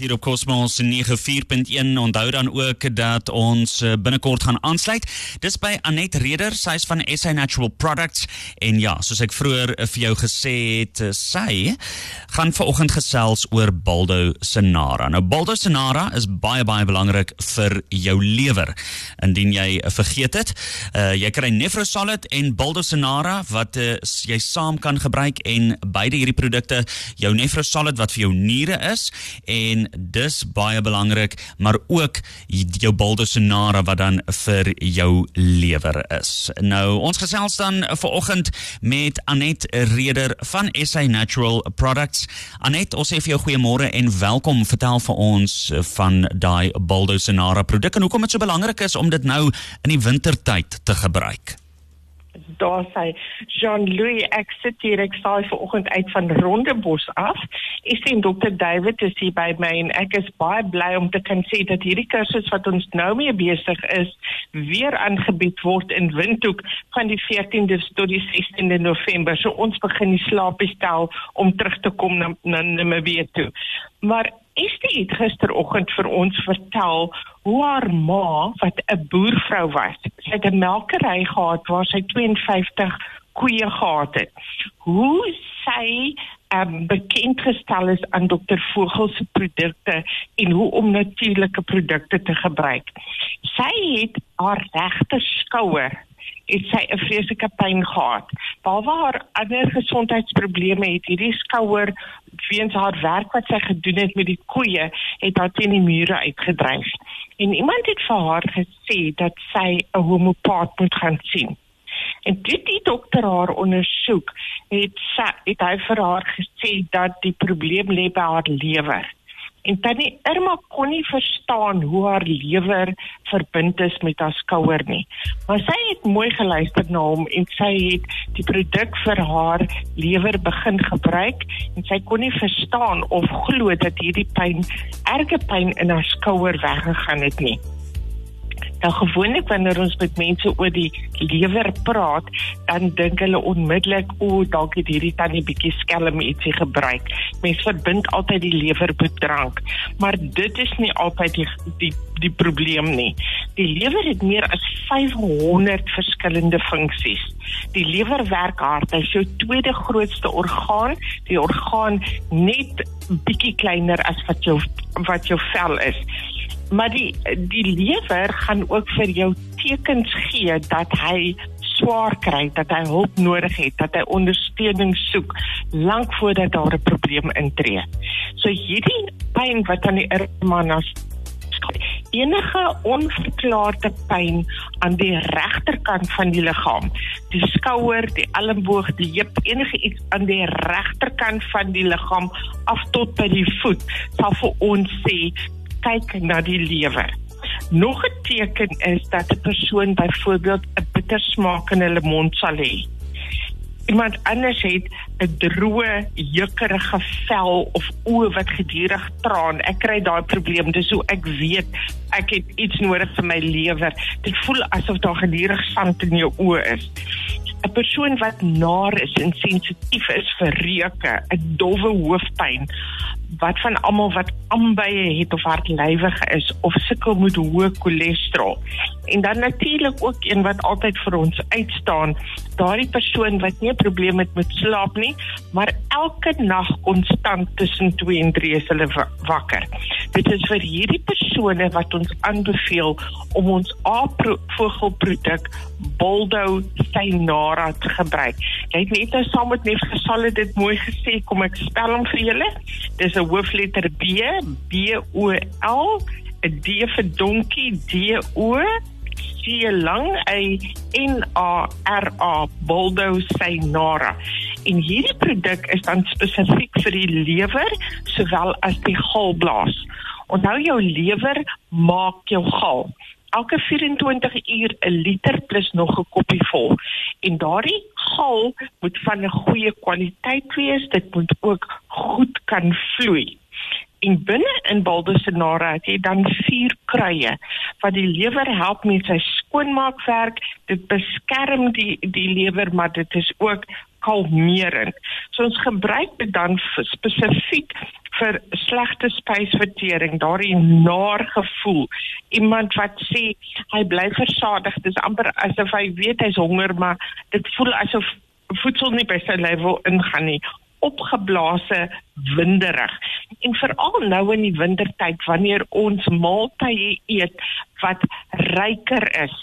hier op Cosmos 94.1 onthou dan ook dat ons eh, binnekort gaan aansluit. Dis by Anet Reder, sy is van SA Natural Products en ja, soos ek vroeër eh, vir jou gesê het, eh, sy gaan vanoggend gesels oor Baldo Senara. Nou Baldo Senara is baie baie belangrik vir jou lewer. Indien jy vergeet het, uh, jy kry Nefrosolid en Baldo Senara wat uh, jy saam kan gebruik en beide hierdie produkte jou Nefrosolid wat vir jou niere is en dis baie belangrik, maar ook jou Baldosonara wat dan vir jou lewer is. Nou ons gesels dan vanoggend met Anet Reder van SA Natural Products. Anet, ons sê vir jou goeiemôre en welkom. Vertel vir ons van daai Baldosonara produk en hoekom dit so belangrik is om dit nou in die wintertyd te gebruik daar sê Jean-Louis ek sit hier ek saai uit van Rondebos af. Ek sien Dr. David is hier by my en ek is baie bly om te kan sê dat hierdie kursus wat ons nou mee besig is weer aangebied word in Windhoek van die 14de tot die 16de November. So ons begin die slaapbestel om terug te kom na na Namibië toe. Maar Estie het gisteroggend vir ons vertel hoe haar ma wat 'n boervrou was, sy het 'n melkery gehad waar sy 52 koeie gehad. Hoe sy um, bekend gestel is aan dokter Vogel se produkte en hoe om natuurlike produkte te gebruik. Sy het haar regter skouer het sy 'n vreeslike pyn gehad. Behalwe haar ander gesondheidsprobleme het hierdie skouer weens haar werk wat sy gedoen het met die koeie, het haar teen die mure uitgedryf. En iemand het vir haar gesê dat sy 'n homeopaat moet gaan sien. En dit die dokter haar ondersoek, het sy het hy vir haar gesê dat die probleem lê by haar lewer. En tannie Irma kon nie verstaan hoe haar lewer verbind is met haar skouer nie. Maar sy het mooi geluister na hom en sy het die produk vir haar lewer begin gebruik en sy kon nie verstaan of glo dat hierdie pyn erge pyn in haar skouer weggegaan het nie. Nou gewoonlik wanneer ons met mense oor die lewer praat, dan dink hulle onmiddellik o, dalk het hierdie tannie bietjie skelm ietsie gebruik. Mense verbind altyd die lewer met drank, maar dit is nie altyd die die die probleem nie. Die lewer het meer as 500 verskillende funksies. Die lewer werk hard. Is jou tweede grootste orgaan, die orgaan net bietjie kleiner as wat jou wat jou vel is maar die die lewer gaan ook vir jou tekens gee dat hy swaar kry, dat hy hulp nodig het, dat hy ondersteuning soek lank voordat daar 'n probleem intree. So hierdie pyn wat aan die irmanas enige onverklaarde pyn aan die regterkant van die liggaam, die skouer, die elmboog, die heup, enige iets aan die regterkant van die liggaam af tot by die voet, sal vir ons sê kyk na die lewer. Nog 'n teken is dat 'n persoon byvoorbeeld 'n bitter smaak in hulle mond sal hê. Iemand anders het 'n droë, jukkerige vel of oë wat gedurig traan. Ek kry daai probleem. Dis hoe ek weet ek het iets nodig vir my lewer. Dit voel asof daar gedurig sand in jou oë is. 'n persoon wat naar is en sensitief is vir reuke, 'n dowwe hoofpyn, wat van almal wat aanbye het of hartlywig is of sukkel met hoë cholesterol. En dan natuurlik ook een wat altyd vir ons uitstaan, daardie persoon wat nie 'n probleem het met slaap nie, maar elke nag konstant tussen 2 en 3 is hulle wakker. Dit is vir hierdie persone wat ons aanbeveel om ons A-vogelproduk Boldo Cyanara te gebruik. Jy het net nou saam met Nef Gesalle dit mooi gesê, kom ek spel hom vir julle. Dis 'n hoofletter B, B O L, 'n D vir donkie, D O C lang A N A R A Boldo Cyanara. En hierdie produk is dan spesifiek vir die lewer sowel as die galblaas. Onthou jou lewer maak jou gal. Elke 24 uur 'n liter plus nog 'n koppie vol. En daardie gal moet van 'n goeie kwaliteit wees. Dit moet ook goed kan vloei. En binne in Baldosinara het jy dan vier kruie wat die lewer help met sy skoonmaakwerk. Dit beskerm die die lewer, maar dit is ook kalmerend. So ons gebruik dit dan spesifiek vir slegte spysvertering, daardie naar gevoel. Iemand wat sê hy bly versadig, dis amper asof hy weet hy's honger, maar dit voel asof voedsel nie by sy lyf wil ingaan nie opgeblaase winderig en veral nou in die wintertyd wanneer ons maaltye eet wat ryker is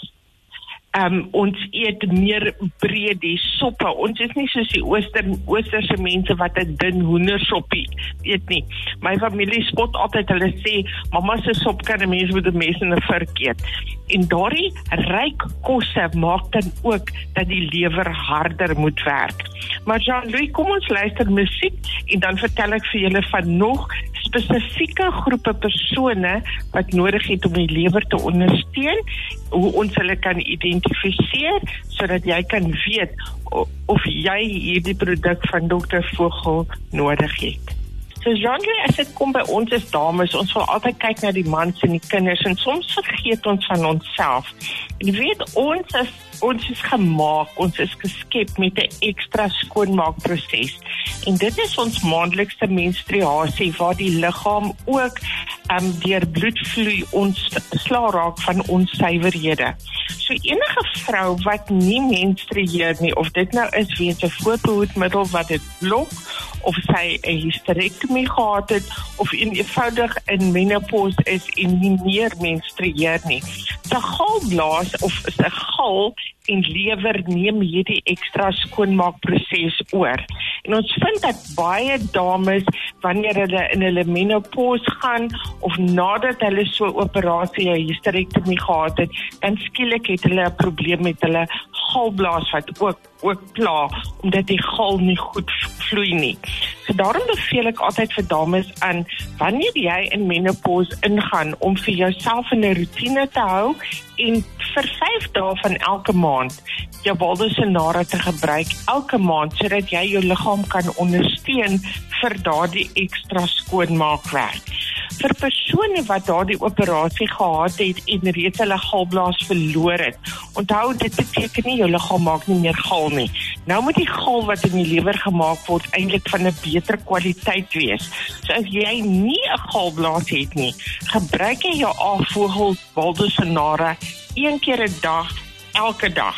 um, ons eet meer breed die soppe. Ons is nie soos die ooster oosterse mense wat 'n dun hoendersoppie eet nie. My familie spot altyd hulle sê mamma se sop kan 'n mens met 'n mes en 'n vurk eet. En daardie ryk kosse maak dan ook dat die lewer harder moet werk. Maar Jean-Louis, kom ons luister musiek en dan vertel ek vir julle van nog spesifieke groepe persone wat nodig het om die lewer te ondersteun, hoe ons hulle kan identifiseer sodat jy kan weet of jy hierdie produk van Dr. Vogel nodig het. So Jean-Louis, as dit kom by ons as dames, ons wil altyd kyk na die mans en die kinders en soms vergeet ons van onsself. Jy weet ons is ons is gemaak, ons is geskep met 'n ekstra skoonmaakproses. En dit is ons maandelikse menstruasie waar die liggaam ook um, deur bloedvloei ons sla raak van ons suiwerhede. So enige vrou wat nie menstrueer nie of dit nou is weens 'n voorbehoedmiddel wat dit blok of sy 'n hysterektomie gehad het of eenvoudig in menopause is en nie meer menstrueer nie. Sy galblaas of sy gal en lewer neem hierdie ekstra skoonmaakproses oor. En ons vind dat baie dames wanneer hulle in hulle menopause gaan of nadat hulle so 'n operasie 'n hysterektomie gehad het, dan skielik het hulle 'n probleem met hulle galblaas wat ook ook pla omdat die gal nie goed vloei nie. So daarom beveel ek altyd vir dames aan wanneer jy in menopause ingaan om vir jouself 'n rotine te hou en vir 5 dae van elke maand jou waldosenare te gebruik elke maand sodat jy jou liggaam kan ondersteun vir daardie ekstra skoonmaakwerk vir persone wat daardie operasie gehad het en reeds hulle galblaas verloor het. Onthou dit beteken nie jou liggaam maak nie meer gal nie. Nou moet die gal wat in die lewer gemaak word eintlik van 'n beter kwaliteit wees. So as jy nie 'n galblaas het nie, gebruik jy jou afvogel waldosenare een keer 'n dag elke dag.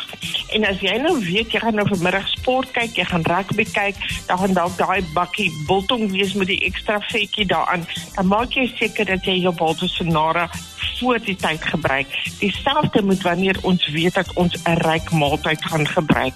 En as jy nou weet jy gaan nou vanmiddag sport kyk, jy gaan rugby kyk, dan gaan dalk daai bakkie biltong wees met die ekstra vetjie daaraan. Dan maak jy seker dat jy jou baltosenare voor die tyd gebruik. Dieselfde moet wanneer ons weet dat ons 'n ryk maaltyd gaan gebruik.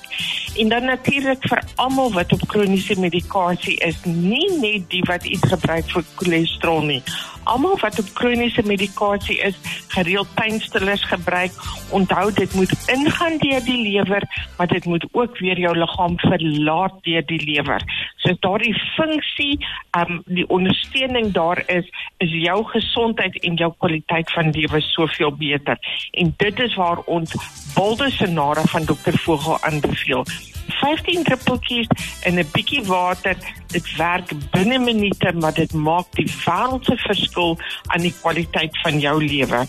En dan natuurlik vir almal wat op kroniese medikasie is, nie net die wat iets gebruik vir cholesterol nie. Almal wat op kroniese medikasie is, gereeld pynstillers gebruik, onthou dit moet ingaan deur die lewer, maar dit moet ook weer jou liggaam verlaat deur die lewer. So daardie funksie, um, die ondersteuning daar is, is jou gesondheid en jou kwaliteit van lewe soveel beter. En dit is waar ons boldesenare van dokter Vogel aanbeveel. 15 druppeltjies in 'n bietjie water. Dit werk binne minute, maar dit maak die wêreld se verskil aan die kwaliteit van jou lewe.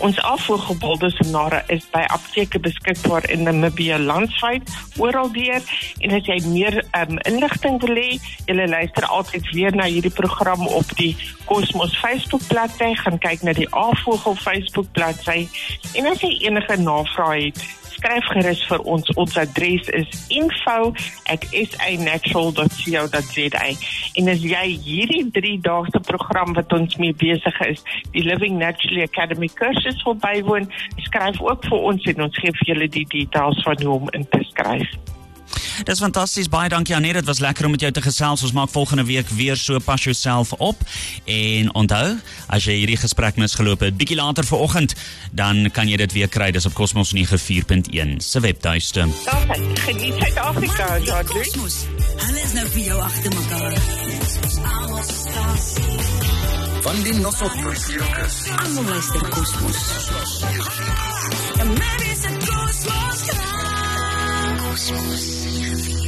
Ons afvoergebolde sonare is by apteke beskikbaar in Namibia landwyd oral deur. En as jy meer um, inligting wil hê, jy luister altyd weer na hierdie program op die Cosmos Facebook bladsy, gaan kyk na die Afvogel Facebook bladsy. En as jy enige navrae het, skryf gerus vir ons. Ons adres is info@sanatural.co.za. En as jy hierdie 3 dae se program wat ons mee besig is, die Living Naturally Academy kursus wil bywoon, skryf ook vir ons en ons gee vir julle die details van hoe om in te skryf. Dis fantasties. Baie dankie Anet. Dit was lekker om met jou te gesels. Ons maak volgende week weer so pas jouself op. En onthou, as jy hierdie gesprek misgeloop het, bietjie later vanoggend, dan kan jy dit weer kry. Dis op Cosmos 94.1 se webtuiste. Dankie. Geniet Suid-Afrika, Jody. Hulle is nou vir jou agter mekaar. Van die Nosotros. Almal luister Cosmos. And maybe it's a cosmos. Cosmos.